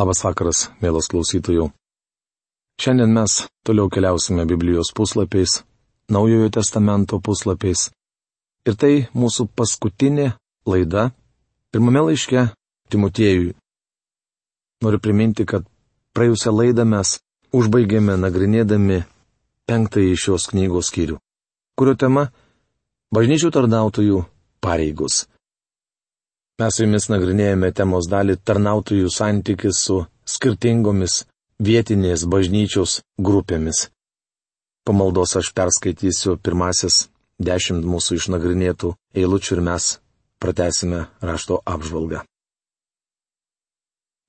Labas vakaras, mielos klausytojų. Šiandien mes toliau keliausime Biblijos puslapiais, Naujojo testamento puslapiais. Ir tai mūsų paskutinė laida pirmame laiške Timotiejui. Noriu priminti, kad praėjusią laidą mes užbaigėme nagrinėdami penktąjį šios knygos skyrių, kurio tema - bažnyčių tarnautojų pareigos. Mes su jumis nagrinėjame temos dalį tarnautojų santykis su skirtingomis vietinės bažnyčios grupėmis. Pamaldos aš perskaitysiu pirmasis dešimt mūsų išnagrinėtų eilučių ir mes pratesime rašto apžvalgą.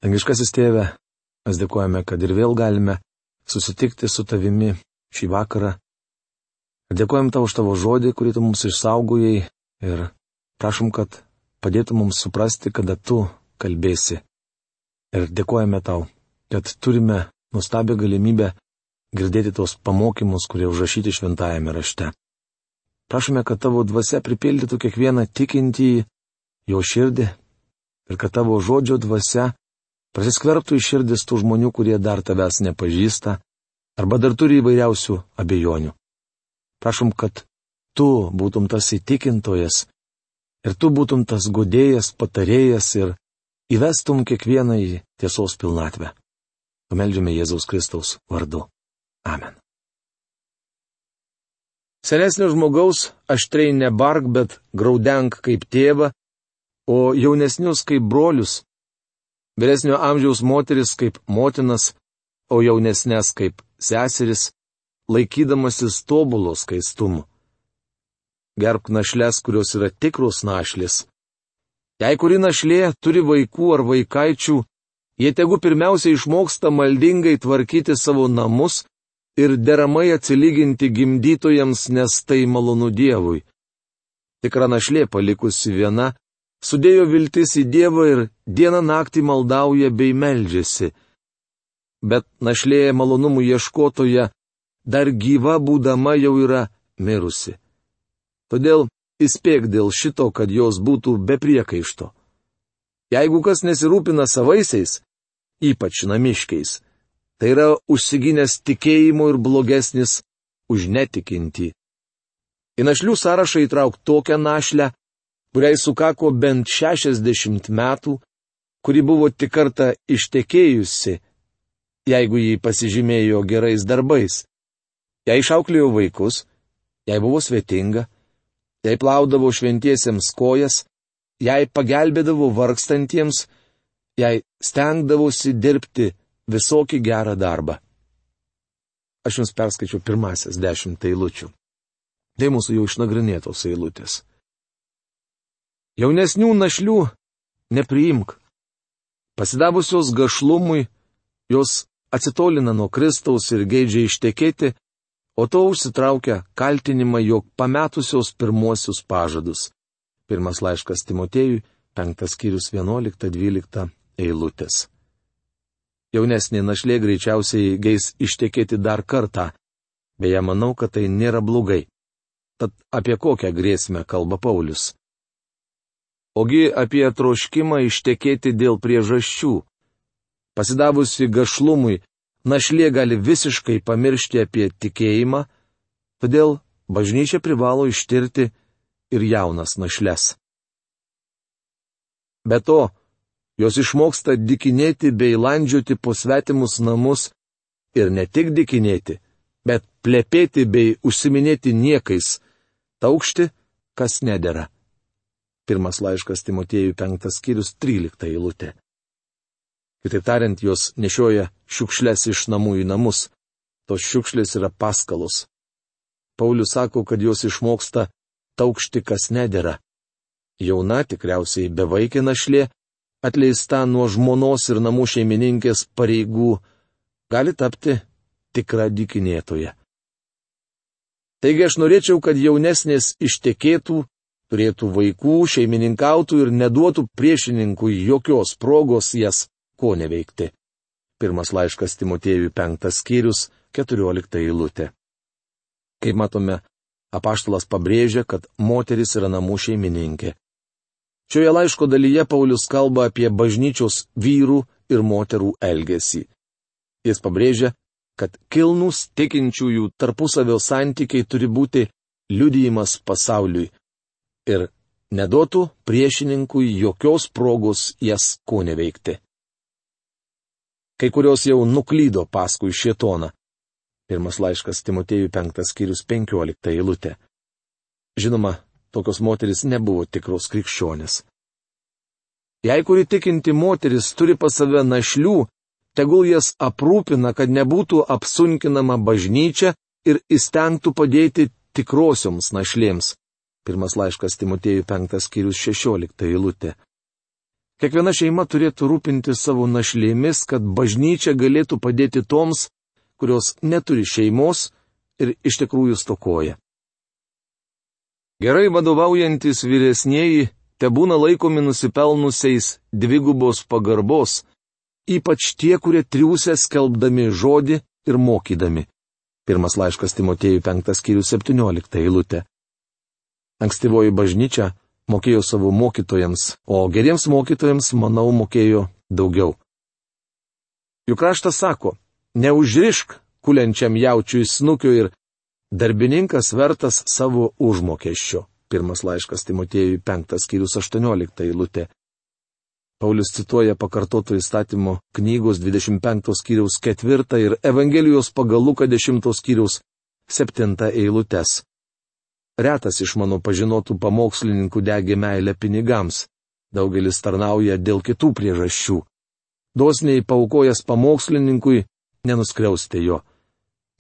Dangiškasis tėve, mes dėkojame, kad ir vėl galime susitikti su tavimi šį vakarą. Dėkojam tau už tavo žodį, kurį tu mums išsaugojai ir prašom, kad padėtų mums suprasti, kada tu kalbėsi. Ir dėkojame tau, kad turime nuostabią galimybę girdėti tos pamokymus, kurie užrašyti šventajame rašte. Prašome, kad tavo dvasia pripildytų kiekvieną tikintį jo širdį ir kad tavo žodžio dvasia prasiskverbtų į širdis tų žmonių, kurie dar tavęs nepažįsta arba dar turi įvairiausių abejonių. Prašom, kad tu būtum tas įtikintojas, ir tu būtum tas godėjas, patarėjas ir įvestum kiekvieną į tiesos pilnatvę. Pameldžiame Jėzaus Kristaus vardu. Amen. Senesnio žmogaus aštrei nebark, bet graudenk kaip tėvą, o jaunesnius kaip brolius, vyresnio amžiaus moteris kaip motinas, o jaunesnės kaip seseris, laikydamasis tobulos skaistumu gerbk našles, kurios yra tikrus našlis. Jei kuri našlė turi vaikų ar vaikaičių, jie tegu pirmiausia išmoksta maldingai tvarkyti savo namus ir deramai atsilyginti gimdytojams, nes tai malonu Dievui. Tikra našlė palikusi viena, sudėjo viltis į Dievą ir dieną naktį maldauja bei meldžiasi. Bet našlė malonumų ieškotoja dar gyva būdama jau yra mirusi. Todėl įspėk dėl šito, kad jos būtų be priekaišto. Jeigu kas nesirūpina savaisiais, ypač namiškiais, tai yra užsiginęs tikėjimu ir blogesnis už netikinti. Į našlių sąrašą įtrauk tokią našlę, kuriai sukako bent 60 metų, kuri buvo tik kartą ištekėjusi, jeigu jį pasižymėjo gerais darbais. Jei išauklėjo vaikus, jei buvo svetinga, jai plaudavo šventiesiems kojas, jai pagelbėdavo vargstantiems, jai stengdavosi dirbti visokį gerą darbą. Aš jums perskaičiu pirmasis dešimt eilučių. Tai mūsų jau išnagrinėtos eilutės. Jaunesnių našlių nepriimk. Pasidavusios gašlumui, jos atsitolina nuo Kristaus ir geidžia ištekėti, o to užsitraukia kaltinimą, jog pametusios pirmuosius pažadus. Pirmas laiškas Timotėjui, penktas skyrius 11-12 eilutės. Jaunesnė našlė greičiausiai geis ištekėti dar kartą, beje, manau, kad tai nėra blogai. Tad apie kokią grėsmę kalba Paulius? Ogi apie troškimą ištekėti dėl priežasčių. Pasidavusi gašlumui, našlė gali visiškai pamiršti apie tikėjimą, todėl bažnyčia privalo ištirti ir jaunas našles. Be to, jos išmoksta dikinėti bei landžioti po svetimus namus ir ne tik dikinėti, bet plepėti bei užsiminėti niekais, taukšti, kas nedėra. Pirmas laiškas Timotėjų penktas skyrius trylikta eilutė. Kitaip tariant, jos nešioja šiukšlės iš namų į namus. Tos šiukšlės yra paskalos. Paulius sako, kad jos išmoksta taukšti, kas nedėra. Jauna tikriausiai bevaikė našlė, atleista nuo žmonos ir namų šeimininkės pareigų, gali tapti tikra dikinėtoje. Taigi aš norėčiau, kad jaunesnės ištekėtų, turėtų vaikų, šeimininkautų ir neduotų priešininkui jokios progos jas ko neveikti. Pirmas laiškas Timotėjui penktas skyrius, keturiolikta eilutė. Kaip matome, apaštalas pabrėžia, kad moteris yra namų šeimininkė. Šioje laiško dalyje Paulius kalba apie bažnyčios vyrų ir moterų elgesį. Jis pabrėžia, kad kilnus tikinčiųjų tarpusavio santykiai turi būti liudijimas pasauliui ir neduotų priešininkui jokios progos jas ko neveikti. Kai kurios jau nuklydo paskui šietoną. Pirmas laiškas Timotėjų penktas skyrius penkiolikta eilutė. Žinoma, tokios moteris nebuvo tikros krikščionės. Jei kuri tikinti moteris turi pas save našlių, tegul jas aprūpina, kad nebūtų apsunkinama bažnyčia ir įstengtų padėti tikrosioms našlėms. Pirmas laiškas Timotėjų penktas skyrius šešiolikta eilutė. Kiekviena šeima turėtų rūpinti savo našlėmis, kad bažnyčia galėtų padėti toms, kurios neturi šeimos ir iš tikrųjų stokoja. Gerai vadovaujantis vyresnėji te būna laikomi nusipelnusiais dvigubos pagarbos, ypač tie, kurie triūsia skelbdami žodį ir mokydami. Pirmas laiškas Timotėjų 5 skyrius 17 eilutė. Ankstyvoji bažnyčia mokėjo savo mokytojams, o geriems mokytojams, manau, mokėjo daugiau. Juk raštas sako, neužrišk kuliančiam jaučiui snukio ir darbininkas vertas savo užmokesčio. Pirmas laiškas Timotėjui 5 skyrius 18 eilutė. Paulius cituoja pakartoto įstatymo knygos 25 skyriaus 4 ir Evangelijos pagal Luką 10 skyriaus 7 eilutes. Retas iš mano pažinotų pamokslininkų degė meilę pinigams. Daugelis tarnauja dėl kitų priežasčių. Dosniai paukojęs pamokslininkui, nenuskriausite jo.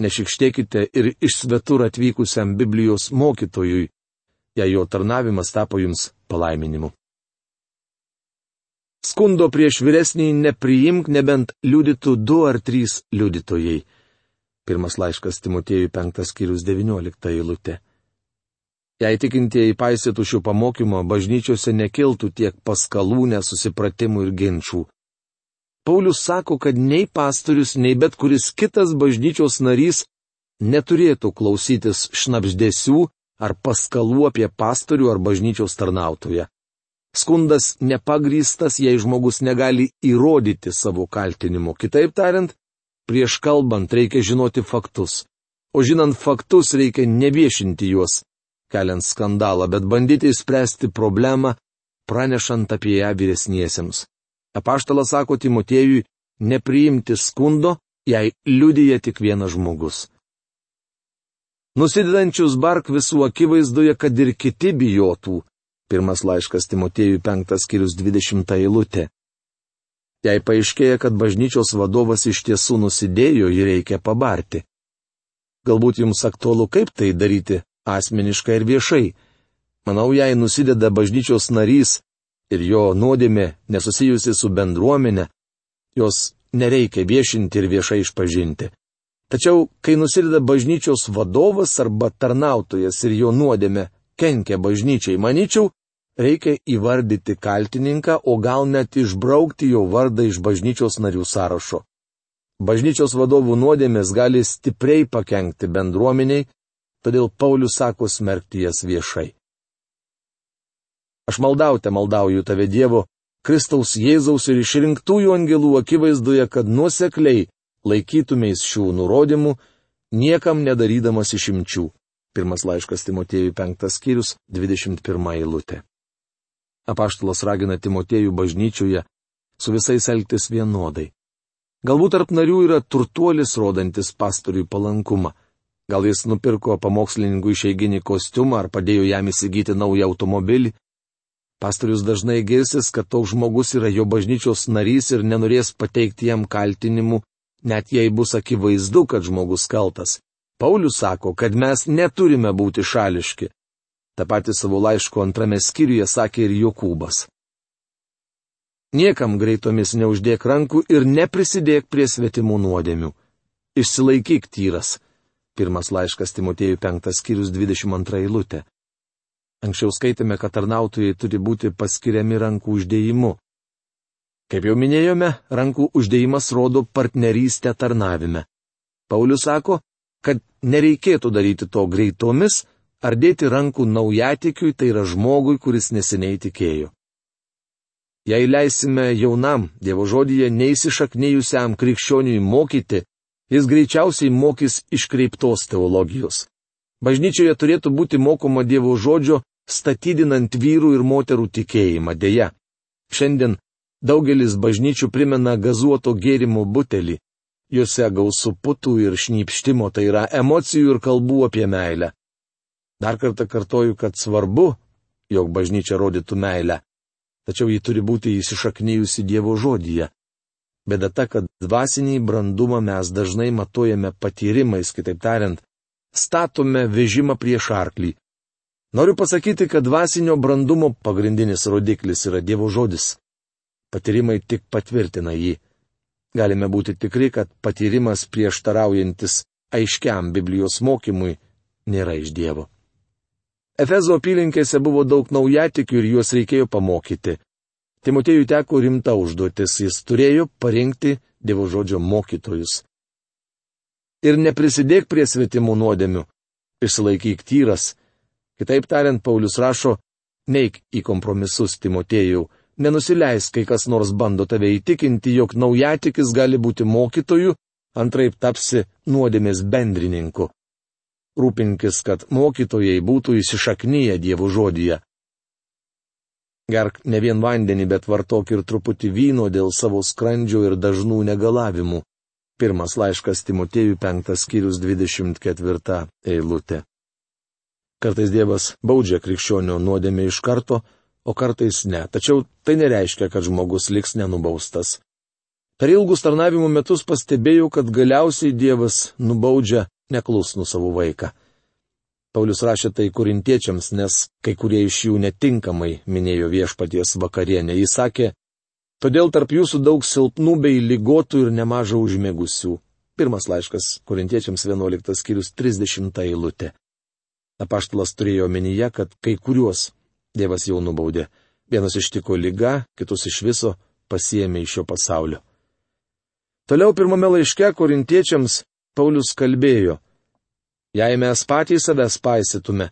Nešikštėkite ir iš svetur atvykusiam Biblijos mokytojui, jei jo tarnavimas tapo jums palaiminimu. Skundo prieš vyresnį nepriimk, nebent liudytų du ar trys liudytojai. Pirmas laiškas Timotėjui 5 skyrius 19 eilutė. Jei tikintieji paisytų šių pamokymo, bažnyčiose nekiltų tiek paskalų, nesusipratimų ir ginčių. Paulius sako, kad nei pastorius, nei bet kuris kitas bažnyčios narys neturėtų klausytis šnapždėsių ar paskalų apie pastorių ar bažnyčios tarnautoją. Skundas nepagrystas, jei žmogus negali įrodyti savo kaltinimu. Kitaip tariant, prieš kalbant reikia žinoti faktus. O žinant faktus reikia neviešinti juos, keliant skandalą, bet bandyti įspręsti problemą, pranešant apie ją vyresniesiems. Apaštalas sako Timotėjui, nepriimti skundo, jei liudyja tik vienas žmogus. Nusidedančius bark visų akivaizdoje, kad ir kiti bijotų, Pirmas laiškas Timotėjui 5 skyrius 20 eilutė. Jei paaiškėja, kad bažnyčios vadovas iš tiesų nusidėjo, jį reikia pabarti. Galbūt jums aktualu, kaip tai daryti asmeniškai ir viešai. Manau, jei nusideda bažnyčios narys ir jo nuodėmė nesusijusi su bendruomenė, jos nereikia viešinti ir viešai išpažinti. Tačiau, kai nusideda bažnyčios vadovas arba tarnautojas ir jo nuodėmė kenkia bažnyčiai, manyčiau, reikia įvardyti kaltininką, o gal net išbraukti jo vardą iš bažnyčios narių sąrašo. Bažnyčios vadovų nuodėmės gali stipriai pakengti bendruomeniai, todėl Paulius sako smerkti jas viešai. Aš maldaute maldauju tave Dievo, Kristaus Jėzaus ir išrinktųjų angelų akivaizdoje, kad nuosekliai laikytumės šių nurodymų, niekam nedarydamas išimčių. Pirmas laiškas Timotėjui 5 skyrius 21 eilutė. Apaštalas ragina Timotėjų bažnyčioje su visais elgtis vienodai. Galbūt tarp narių yra turtuolis rodantis pastoriui palankumą. Gal jis nupirko pamokslininkų išeiginį kostiumą ar padėjo jam įsigyti naują automobilį. Pastorius dažnai girsis, kad toks žmogus yra jo bažnyčios narys ir nenorės pateikti jam kaltinimų, net jei bus akivaizdu, kad žmogus kaltas. Paulius sako, kad mes neturime būti šališki, Ta pati savo laiško antrame skyriuje sakė ir Jokūbas. Niekam greitomis neuždėk rankų ir neprisidėk prie svetimų nuodėmių. Išsilaikyk tyras. Pirmas laiškas Timotėjų 5 skyrius 22 eilutė. Anksčiau skaitėme, kad tarnautojai turi būti paskiriami rankų uždėjimu. Kaip jau minėjome, rankų uždėjimas rodo partnerystę tarnavime. Paulius sako, kad nereikėtų daryti to greitomis, ar dėti rankų naujatikiui, tai yra žmogui, kuris neseniai tikėjo. Jei leisime jaunam Dievo žodyje neįsišaknyjusiam krikščioniui mokyti, jis greičiausiai mokys iškreiptos teologijos. Bažnyčioje turėtų būti mokoma Dievo žodžio, statydinant vyrų ir moterų tikėjimą. Deja, šiandien daugelis bažnyčių primena gazuoto gėrimo butelį. Juose gausų putų ir šnypštimo, tai yra emocijų ir kalbų apie meilę. Dar kartą kartoju, kad svarbu, jog bažnyčia rodytų meilę, tačiau ji turi būti įsišaknyjusi Dievo žodyje. Bėda ta, kad dvasinį brandumą mes dažnai matuojame patyrimais, kitaip tariant, statome vežimą prieš arklį. Noriu pasakyti, kad dvasinio brandumo pagrindinis rodiklis yra Dievo žodis. Patyrimai tik patvirtina jį. Galime būti tikri, kad patyrimas prieštaraujantis aiškiam Biblijos mokymui nėra iš Dievo. Efezo apylinkėse buvo daug naujatikių ir juos reikėjo pamokyti. Timotėjui teko rimta užduotis, jis turėjo parinkti Dievo žodžio mokytojus. Ir neprisidėk prie svetimų nuodėmių, išsilaikyk tyras. Kitaip tariant, Paulius rašo, neik į kompromisus Timotėjau, nenusileisk, kai kas nors bando tave įtikinti, jog naujatikis gali būti mokytoju, antraip tapsi nuodėmės bendrininku rūpinkis, kad mokytojai būtų įsišaknyję Dievo žodyje. Gerk ne vien vandenį, bet vartok ir truputį vyno dėl savo skrandžio ir dažnų negalavimų. Pirmas laiškas Timotėjų penktas skyrius 24 eilutė. Kartais Dievas baudžia krikščionio nuodėmę iš karto, o kartais ne. Tačiau tai nereiškia, kad žmogus liks nenubaustas. Per ilgus tarnavimo metus pastebėjau, kad galiausiai Dievas nubaudžia neklusnų savo vaiką. Paulius rašė tai kurintiečiams, nes kai kurie iš jų netinkamai minėjo viešpaties vakarienę. Jis sakė, todėl tarp jūsų daug silpnų bei lygotų ir nemaža užmėgusių. Pirmas laiškas kurintiečiams 11 skyrius 30 eilutė. Apaštalas turėjo omenyje, kad kai kuriuos Dievas jau nubaudė. Vienas ištiko lyga, kitus iš viso pasiemė iš šio pasaulio. Toliau pirmame laiške korintiečiams Paulius kalbėjo, jei mes patys savęs paisytume,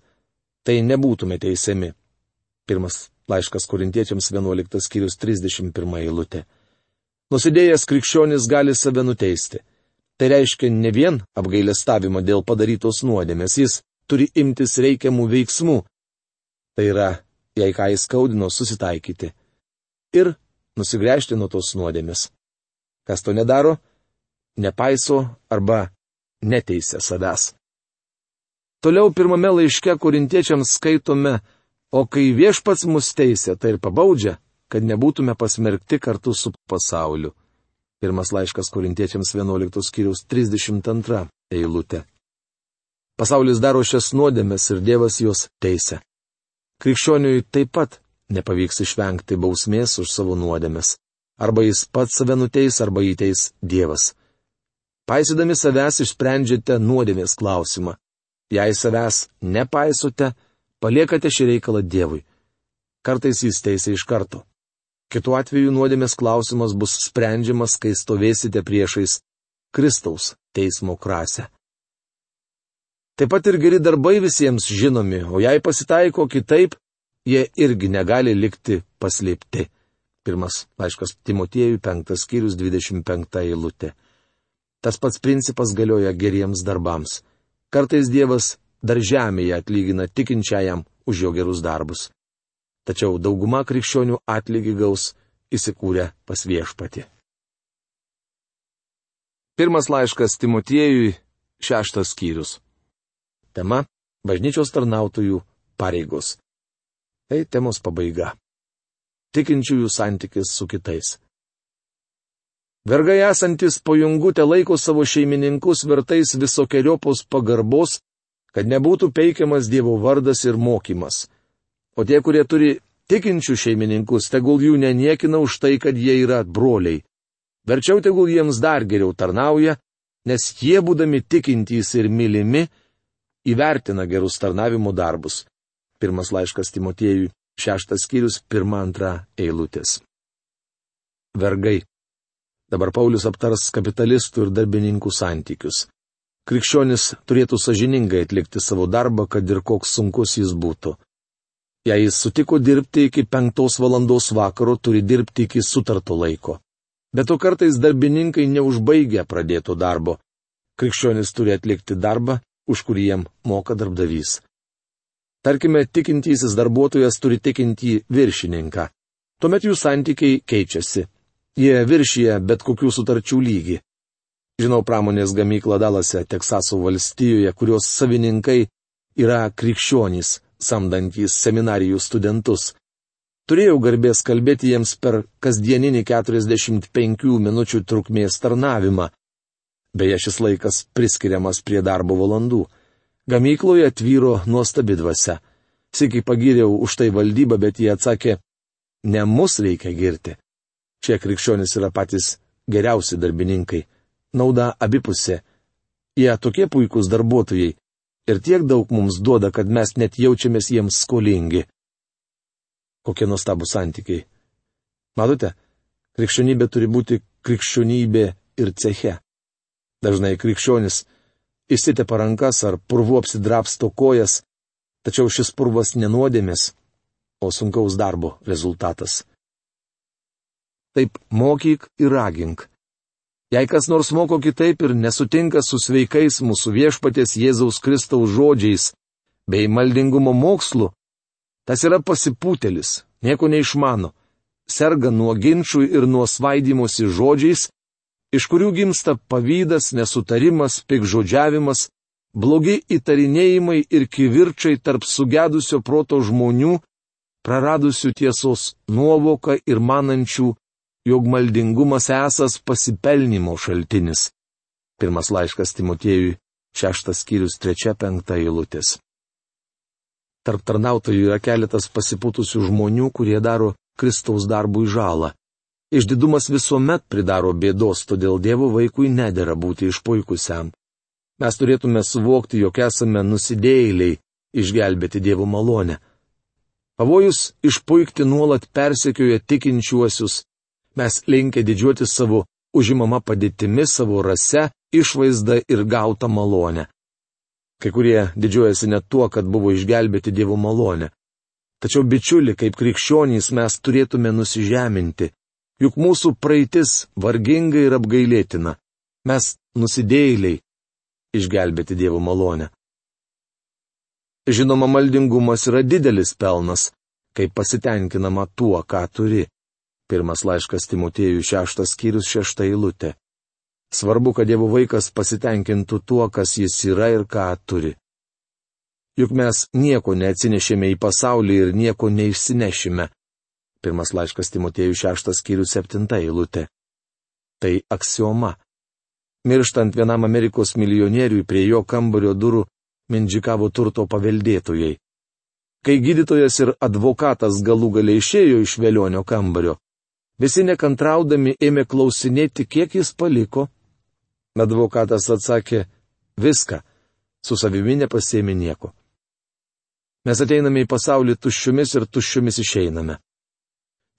tai nebūtume teisiami. Pirmas laiškas korintiečiams 11 skyrius 31 eilutė. Nusidėjęs krikščionis gali save nuteisti. Tai reiškia ne vien apgailestavimą dėl padarytos nuodėmės, jis turi imtis reikiamų veiksmų. Tai yra, jei ką įskaudino, susitaikyti. Ir nusigręžti nuo tos nuodėmės. Kas to nedaro, nepaiso arba neteisia savęs. Toliau pirmame laiške korintiečiams skaitome, o kai viešpats mus teisė, tai ir pabaudžia, kad nebūtume pasmerkti kartu su pasauliu. Pirmas laiškas korintiečiams 11 skyriaus 32 eilutė. Pasaulis daro šias nuodėmės ir Dievas juos teisė. Krikščioniui taip pat nepavyks išvengti bausmės už savo nuodėmės. Arba jis pats save nuteis, arba įteis Dievas. Paisydami savęs išsprendžiate nuodėmės klausimą. Jei savęs nepaisote, paliekate šį reikalą Dievui. Kartais jis teisė iš karto. Kitu atveju nuodėmės klausimas bus sprendžiamas, kai stovėsite priešais Kristaus teismo krasę. Taip pat ir geri darbai visiems žinomi, o jei pasitaiko kitaip, jie irgi negali likti paslėpti. Pirmas laiškas Timotiejui, penktas skyrius, 25 eilutė. Tas pats principas galioja geriems darbams. Kartais Dievas dar žemėje atlygina tikinčiajam už jo gerus darbus. Tačiau dauguma krikščionių atlygį gaus įsikūrę pas viešpatį. Pirmas laiškas Timotiejui, šeštas skyrius. Tema - bažnyčios tarnautojų pareigos. Tai temos pabaiga. Tikinčiųjų santykis su kitais. Vergai esantis pojungutė laiko savo šeimininkus vertais visokiojopos pagarbos, kad nebūtų peikiamas Dievo vardas ir mokymas. O tie, kurie turi tikinčių šeimininkus, tegul jų neniekina už tai, kad jie yra broliai. Verčiau tegul jiems dar geriau tarnauja, nes jie, būdami tikintys ir mylimi, įvertina gerus tarnavimo darbus. Pirmas laiškas Timotiejui, šeštas skyrius, pirma antra eilutės. Vergai. Dabar Paulius aptars kapitalistų ir darbininkų santykius. Krikščionis turėtų sažiningai atlikti savo darbą, kad ir koks sunkus jis būtų. Jei jis sutiko dirbti iki penktos valandos vakaro, turi dirbti iki sutarto laiko. Bet to kartais darbininkai neužbaigia pradėto darbo. Krikščionis turi atlikti darbą, už kurį jam moka darbdavys. Tarkime, tikintysis darbuotojas turi tikintį viršininką. Tuomet jų santykiai keičiasi. Jie viršyje bet kokių sutarčių lygį. Žinau pramonės gamyklą Dalase, Teksaso valstijoje, kurios savininkai yra krikščionys, samdantys seminarijų studentus. Turėjau garbės kalbėti jiems per kasdieninį 45 minučių trukmės tarnavimą. Beje, šis laikas priskiriamas prie darbo valandų. Gamykloje atvyro nuostabi dvasia. Sikiai pagyriau už tai valdybą, bet jie atsakė, ne mus reikia girti. Šie krikščionys yra patys geriausi darbininkai. Nauda abipusė. Jie tokie puikūs darbuotojai. Ir tiek daug mums duoda, kad mes net jaučiamės jiems skolingi. Kokie nuostabų santykiai. Matote, krikščionybė turi būti krikščionybė ir ceche. Dažnai krikščionis įsitepa rankas ar purvu apsidrapsto kojas, tačiau šis purvas nenuodėmės, o sunkaus darbo rezultatas. Taip mokyk ir ragink. Jei kas nors moko kitaip ir nesutinka su sveikais mūsų viešpatės Jėzaus Kristaus žodžiais bei maldingumo mokslu, Tas yra pasipūtelis, nieko neišmano, serga nuo ginčių ir nuo svaidymosi žodžiais, iš kurių gimsta pavydas, nesutarimas, pikžodžiavimas, blogi įtarinėjimai ir kivirčiai tarp sugedusio proto žmonių, praradusių tiesos nuovoką ir manančių, jog maldingumas esas pasipelnimo šaltinis. Pirmas laiškas Timotiejui, šeštas skyrius, trečia penkta eilutės. Tarp tarnautojų yra keletas pasipūtusių žmonių, kurie daro Kristaus darbui žalą. Išdidumas visuomet pridaro bėdos, todėl Dievo vaikui nedėra būti išpuikusiam. Mes turėtume suvokti, jog esame nusidėjėliai, išgelbėti Dievo malonę. Pavojus išpuikti nuolat persekioja tikinčiuosius. Mes linkę didžiuoti savo užimama padėtimi, savo rase, išvaizdą ir gautą malonę. Kai kurie didžiuojasi net tuo, kad buvo išgelbėti Dievo malonę. Tačiau bičiuli, kaip krikščionys mes turėtume nusižeminti, juk mūsų praeitis varginga ir apgailėtina. Mes nusidėjėliai išgelbėti Dievo malonę. Žinoma, maldingumas yra didelis pelnas, kai pasitenkinama tuo, ką turi. Pirmas laiškas Timotėjų šeštas skyrius šešta eilutė. Svarbu, kad Dievo vaikas pasitenkintų tuo, kas jis yra ir ką turi. Juk mes nieko neatsinešėme į pasaulį ir nieko neišsinešime. Pirmas laiškas Timotėjų šeštas skyrius septinta eilutė. Tai aksioma. Mirštant vienam Amerikos milijonieriui prie jo kambario durų mindžikavo turto paveldėtojai. Kai gydytojas ir advokatas galų galiai išėjo iš vėlionio kambario, visi nekantraudami ėmė klausinėti, kiek jis paliko Advokatas atsakė, viską, su savimi nepasėmė nieko. Mes ateiname į pasaulį tuščiomis ir tuščiomis išeiname.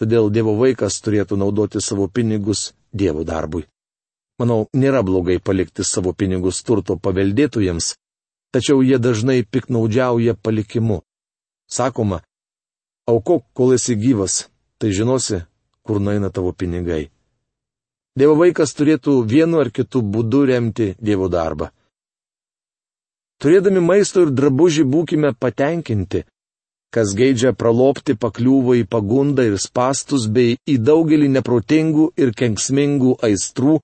Todėl Dievo vaikas turėtų naudoti savo pinigus Dievo darbui. Manau, nėra blogai palikti savo pinigus turto paveldėtojams, tačiau jie dažnai piknaudžiauja palikimu. Sakoma, aukok, kol esi gyvas, tai žinosi, kur nueina tavo pinigai. Dievo vaikas turėtų vienu ar kitu būdu remti Dievo darbą. Turėdami maisto ir drabužį būkime patenkinti. Kas geidžia pralopti pakliūvo į pagundą ir spastus bei į daugelį neprotingų ir kenksmingų aistrų,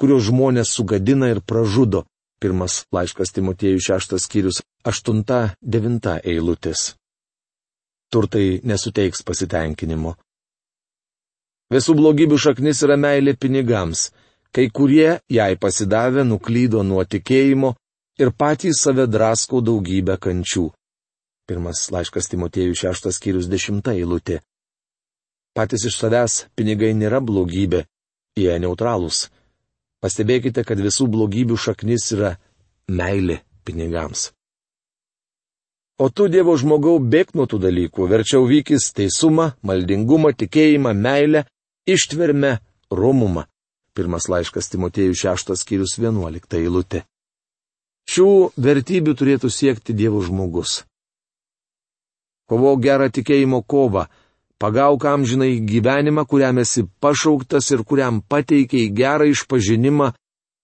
kurios žmonės sugadina ir pražudo. Pirmas laiškas Timotėjų šeštas skyrius 8-9 eilutės. Turtai nesuteiks pasitenkinimo. Visų blogybių šaknis yra meilė pinigams. Kai kurie, jai pasidavę, nuklydo nuo tikėjimo ir patys save drasko daugybę kančių. Pirmas laiškas Timotėjų šeštas skyrius dešimta eilutė. Patys iš savęs pinigai nėra blogybė, jie neutralūs. Pastebėkite, kad visų blogybių šaknis yra meilė pinigams. O tu, Dievo žmogau, bėg nuo tų dalykų, verčiau vykis teisumą, maldingumą, tikėjimą, meilę, ištvermę, romumą. Pirmas laiškas Timotėjų šeštas skyrius vienuolikta eilutė. Šių vertybių turėtų siekti Dievo žmogus. Kovo gerą tikėjimo kovą, pagauk amžinai gyvenimą, kuriam esi pašauktas ir kuriam pateikiai gerą išpažinimą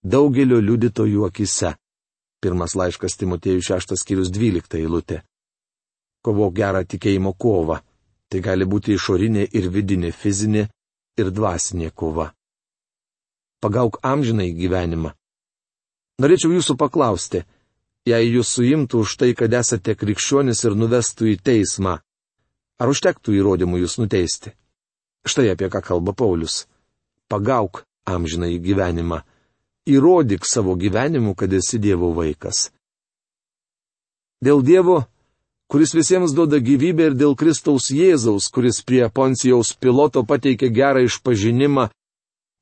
daugelio liudytojų akise. Pirmas laiškas Timotėjų 6 skyrius 12 eilutė. Kovok gerą tikėjimo kovą. Tai gali būti išorinė ir vidinė fizinė ir dvasinė kova. Pagauk amžinai gyvenimą. Norėčiau jūsų paklausti, jei jūs suimtų už tai, kad esate krikščionis ir nuvestų į teismą, ar užtektų įrodymų jūs nuteisti? Štai apie ką kalba Paulius. Pagauk amžinai gyvenimą įrodyk savo gyvenimu, kad esi Dievo vaikas. Dėl Dievo, kuris visiems duoda gyvybę ir dėl Kristaus Jėzaus, kuris prie Poncijaus piloto pateikė gerą išpažinimą,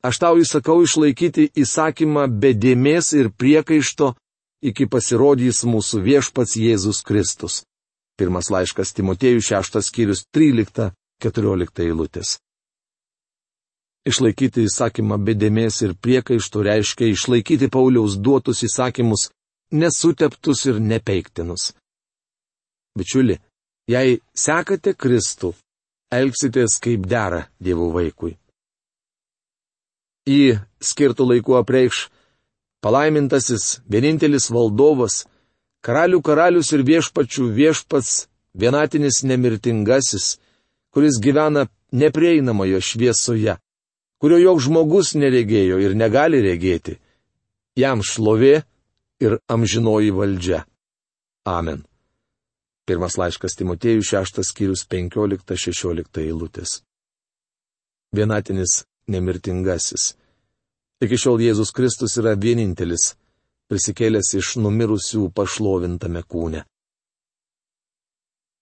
aš tau įsakau išlaikyti įsakymą be dėmesio ir priekaišto, iki pasirodys mūsų viešpats Jėzus Kristus. Pirmas laiškas Timotėjų 6 skyrius 13-14 eilutės. Išlaikyti įsakymą bedėmės ir priekaištų reiškia išlaikyti Pauliaus duotus įsakymus nesuteptus ir nepeiktinus. Bičiuli, jei sekate Kristų, elgsitės kaip dera Dievo vaikui. Į skirtų laikų apreikš palaimintasis, vienintelis valdovas, karalių karalius ir viešpačių viešpats, vienatinis nemirtingasis, kuris gyvena neprieinamojo šviesoje kurio joks žmogus neregėjo ir negali regėti. Jam šlovė ir amžinoji valdžia. Amen. Pirmas laiškas Timotėjų 6 skyrius 15-16 eilutės. Vienatinis nemirtingasis. Iki šiol Jėzus Kristus yra vienintelis, prisikėlęs iš numirusių pašlovintame kūne.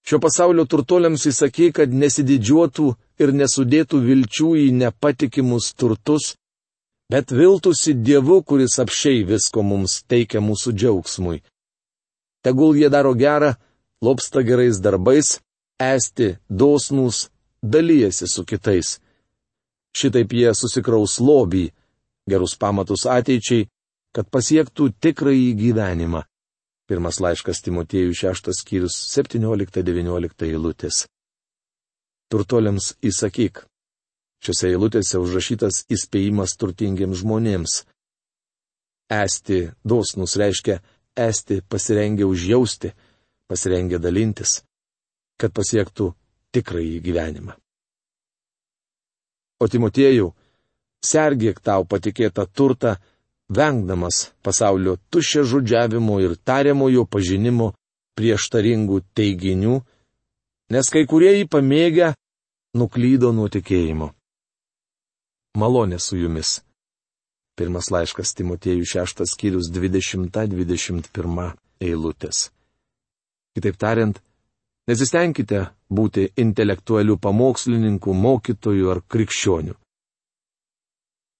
Šio pasaulio turtuoliams įsaky, kad nesididžiuotų ir nesudėtų vilčių į nepatikimus turtus, bet viltųsi Dievu, kuris apšiai visko mums teikia mūsų džiaugsmui. Tegul jie daro gerą, lopsta gerais darbais, esti dosnus, dalyjasi su kitais. Šitaip jie susikraus lobį, gerus pamatus ateičiai, kad pasiektų tikrąjį gyvenimą. Pirmas laiškas Timotėjų 6 skyrius 17-19 eilutės. Turtoliams įsakyk. Šiuose eilutėse užrašytas įspėjimas turtingiems žmonėms. Esti dosnus reiškia esti pasirengę užjausti, pasirengę dalintis, kad pasiektų tikrąjį gyvenimą. O Timotėjų, sergėk tau patikėtą turtą, vengdamas pasaulio tušia žudžiavimo ir tariamojo pažinimo prieštaringų teiginių, nes kai kurie jį pamėgę nuklydo nuo tikėjimo. Malonė su jumis. Pirmas laiškas Timotėjų 6 skyrius 20-21 eilutės. Kitaip tariant, nesistengkite būti intelektualių pamokslininkų, mokytojų ar krikščionių.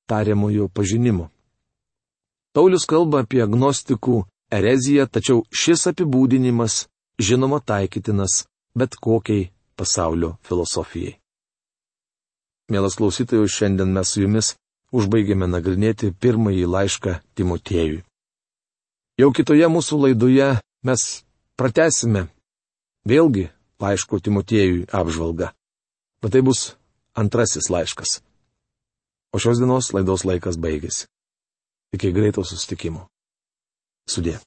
Tariamojo pažinimo. Paulius kalba apie agnostikų ereziją, tačiau šis apibūdinimas žinoma taikytinas bet kokiai pasaulio filosofijai. Mielas klausytojus, šiandien mes su jumis užbaigėme nagrinėti pirmąjį laišką Timotėjui. Jau kitoje mūsų laidoje mes pratesime vėlgi laiško Timotėjui apžvalgą. Bet tai bus antrasis laiškas. O šios dienos laidos laikas baigėsi. Iki greito sustikimo. Sudė.